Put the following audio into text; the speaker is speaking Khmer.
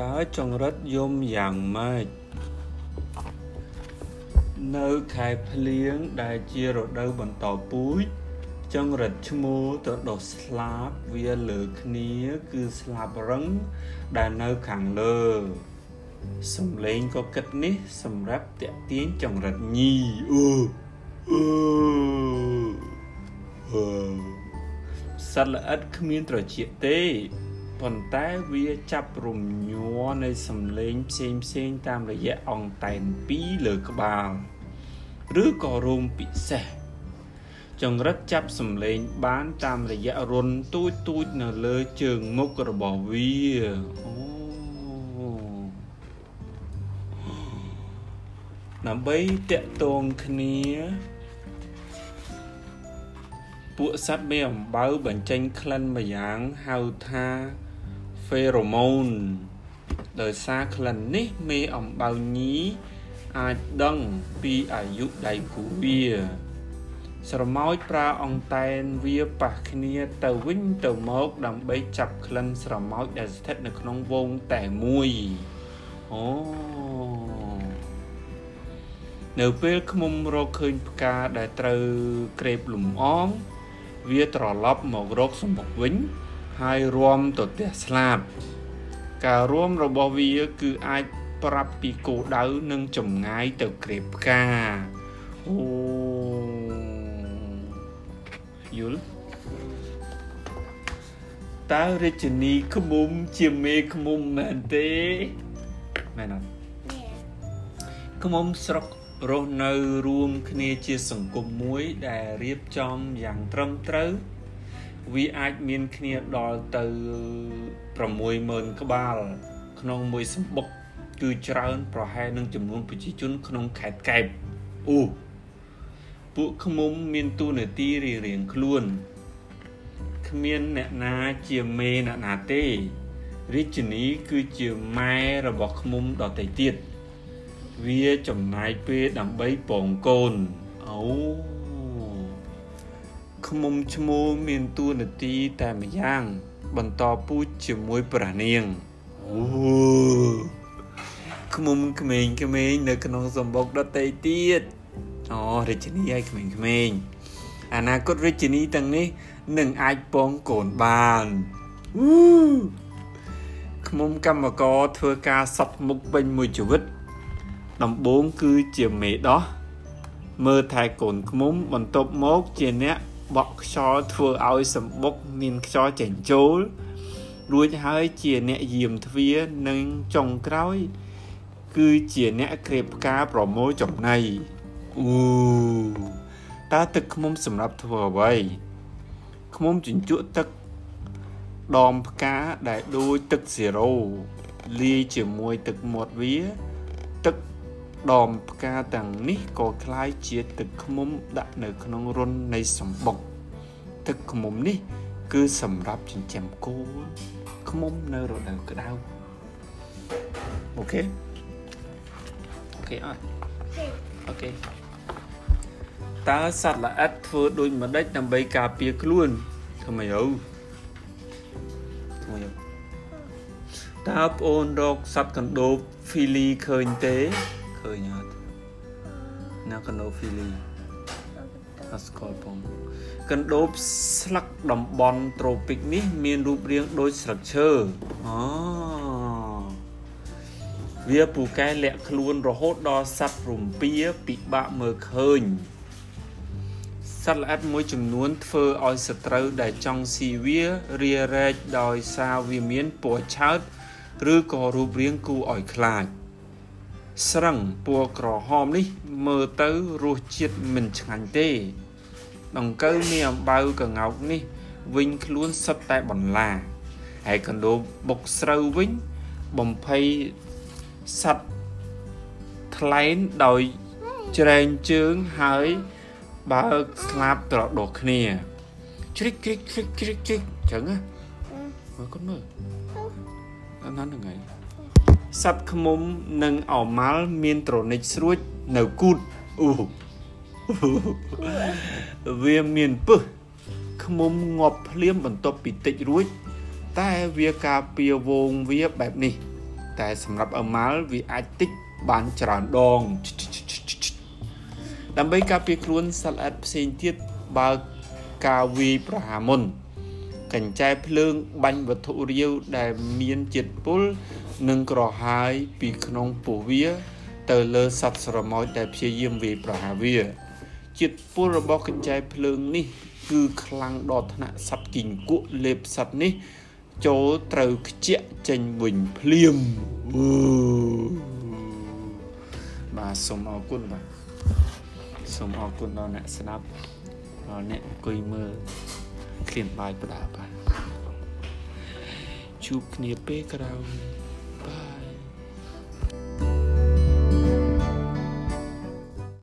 តើចង្រិតយំយ៉ាងម៉េចនៅខែភ្លៀងដែលជារដូវបន្តពូជចង្រិតឈ្មោះទៅដុះស្លាបវាលើគ្នាគឺស្លាបរឹងដែលនៅខាងលើសំឡេងក៏គិតនេះសម្រាប់តាក់ទាញចង្រិតញីអឺអឺអឺសត្វល្អិតគ្មានត្រចៀកទេ ប៉ុន្តែវាចាប់រំញ័រនៃសំឡេងផ្សេងផ្សេងតាមរយៈអង្តែន2លើក្បាលឬក៏រោមពិសេសចង្រិតចាប់សំឡេងបានតាមរយៈរុនទូចទូចនៅលើជើងមុខរបស់វាអូដើម្បីតាក់ទងគ្នាពួកសត្វមេអំបៅបញ្ចេញក្លិនម្យ៉ាងហៅថា pheromone ដោយសារក្លិននេះមេអំបៅញីអាចដឹងពីអាយុដៃគូវា ស្រមោចប្រើអង្តែនវាប៉ះគ្នាទៅវិញទៅមកដើម្បីចាប់ក្លិនស្រមោចដែលស្ថិតនៅក្នុងវងតែមួយអូនៅពេលឃុំរកឃើញផ្កាដែលត្រូវក្រេបលំអងវាត្រឡប់មករកសម្បុកវិញ ហើយរួមទៅទះស្លាប់ការរួមរបស់វាគឺអាចប្រាប់ពីគោដៅនិងចម្ងាយទៅក្រេបផ្កាអូយល់តើរាជនីឃុំជាមេឃុំមែនទេមែនអត់ឃុំស្រុករស់នៅរួមគ្នាជាសង្គមមួយដែលរៀបចំយ៉ាងត្រឹមត្រូវ វាអាចមានគ្នាដល់ទៅ60000ក្បាល ក្នុងមួយសម្បុកគឺច្រើនប្រហែលនឹងចំនួនប្រជាជនក្នុងខេត្តកែបអូពួកឃុំមានទូនាទីរៀងៗខ្លួនគ្មានអ្នកណាជាមេអ្នកណាទេរាជនីគឺជាម៉ែរបស់ឃុំដទៃទៀតវាចំណាយពេលដើម្បីពងកូនអូ ខ្មុំឈ្មោលមានតួនាទីតែម្យ៉ាង បន្តពូជជាមួយព្រះនាងអូខ្មុំក្មេងក្មេងនៅក្នុងសម្បុកដតីទៀតអូរាជិនីឲ្យក្មេងក្មេងអនាគតរាជិនីទាំងនេះនឹងអាចពងកូនបានអ៊ូខ្មុំកម្មករធ្វើការសັບមុខពេញមួយជីវិត ដំបូងគឺជាមេដោះមើលថែកូនឃ្មុំបន្ទាប់មកជាអ្នក បក់ខ្យល់ធ្វើឲ្យសម្បុកមានខ្យល់ចេញចូលរួចហើយជាអ្នកយាមទ្វារនិងចុងក្រោយ គឺជាអ្នកក្រេបផ្កាប្រមូលចំណីអូតើទឹកឃ្មុំសម្រាប់ធ្វើអ្វីឃ្មុំជញ្ជក់ទឹកដមផ្កាដែលដូចទឹកសេរ៉ូលាយជាមួយទឹកមាត់វា ទឹក ដមផ្កាទាំងនេះក៏คล้ายជាទឹកឃ្មុំដាក់នៅក្នុងរុននៃសម្បុកទឹកឃ្មុំនេះ គឺសម្រាប់ចិញ្ចឹមគោឃ្មុំនៅរដូវក្តៅអូខេអូខេអត់អូខេតើសត្វល្អិតធ្វើដូចម្ដេចដើម្បីការពារខ្លួនធ្វើម៉េចទៅធ្វើម៉េចតើប្អូនរកសត្វកណ្ដូបហ្វីលីឃើញទេ ឃើញអត់ណាកណ្ដូប Philly អត់ស្គាល់ផងកណ្ដូបស្លឹកតំបន់ត្រូពិកនេះ មានរូបរាងដូចស្លឹកឈើអូវាពូកែលាក់ខ្លួនរហូតដល់សត្វរំពាពិបាកមើលឃើញសត្វល្អិតមួយចំនួនធ្វើឲ្យសត្រូវដែលចង់ស៊ីវារារែកដោយសារវាមានពណ៌ឆើត ឬក៏រូបរាងគួរឲ្យខ្លាច ស្រឹងពណ៌ក្រហមនេះមើលទៅរសជាតិមិនឆ្ងាញ់ទេ ដង្កូវមានអំបៅកងោកនេះ វិញខ្លួនសុទ្ធតែបន្លាហើយកណ្ដូបបុកស្រូវវិញបំភ័យសัตว์ថ្លែងដោយច្រែងជើងហើយបើកស្លាបត្រដោះគ្នាជ្រិចជ្រិចជ្រិចជ្រិចជ្រិចចឹងណាមើលកូនមើលអានហ្នឹងហើយ សត្វខ្មុំនិងអម៉ាល់មានត្រនិចស្រួចនៅគូតអូវាមានពឹសខ្មុំងាប់ភ្លាមបន្ទាប់ពីតិចរួច តែវាការពារវងវាបែបនេះ តែសម្រាប់អម៉ាល់វាអាចតិចបានច្រើនដងដើម្បីការពារខ្លួនសត្វល្អិតផ្សេងទៀតបើការវាយប្រហារមុន កញ្ចែភ្លើងបាញ់វត្ថុរាវដែលមានជាតិពុលនិងក្រហាយពីក្នុងពោះវា ទៅលើសត្វស្រមោចដែលព្យាយាមវាយប្រហារវាជាតិពុលរបស់កញ្ចែភ្លើងនេះ គឺខ្លាំងដល់ថ្នាក់សត្វគីងគក់លេបសត្វនេះ ចូលត្រូវខ្ជាក់ចេញវិញភ្លាមបាទសូមអរគុណបាទសូមអរគុណដល់អ្នកស្ដាប់ដល់អ្នកអង្គុយមើល ឃ្លានបាយបដាបាទជួបគ្នាពេលក្រោយ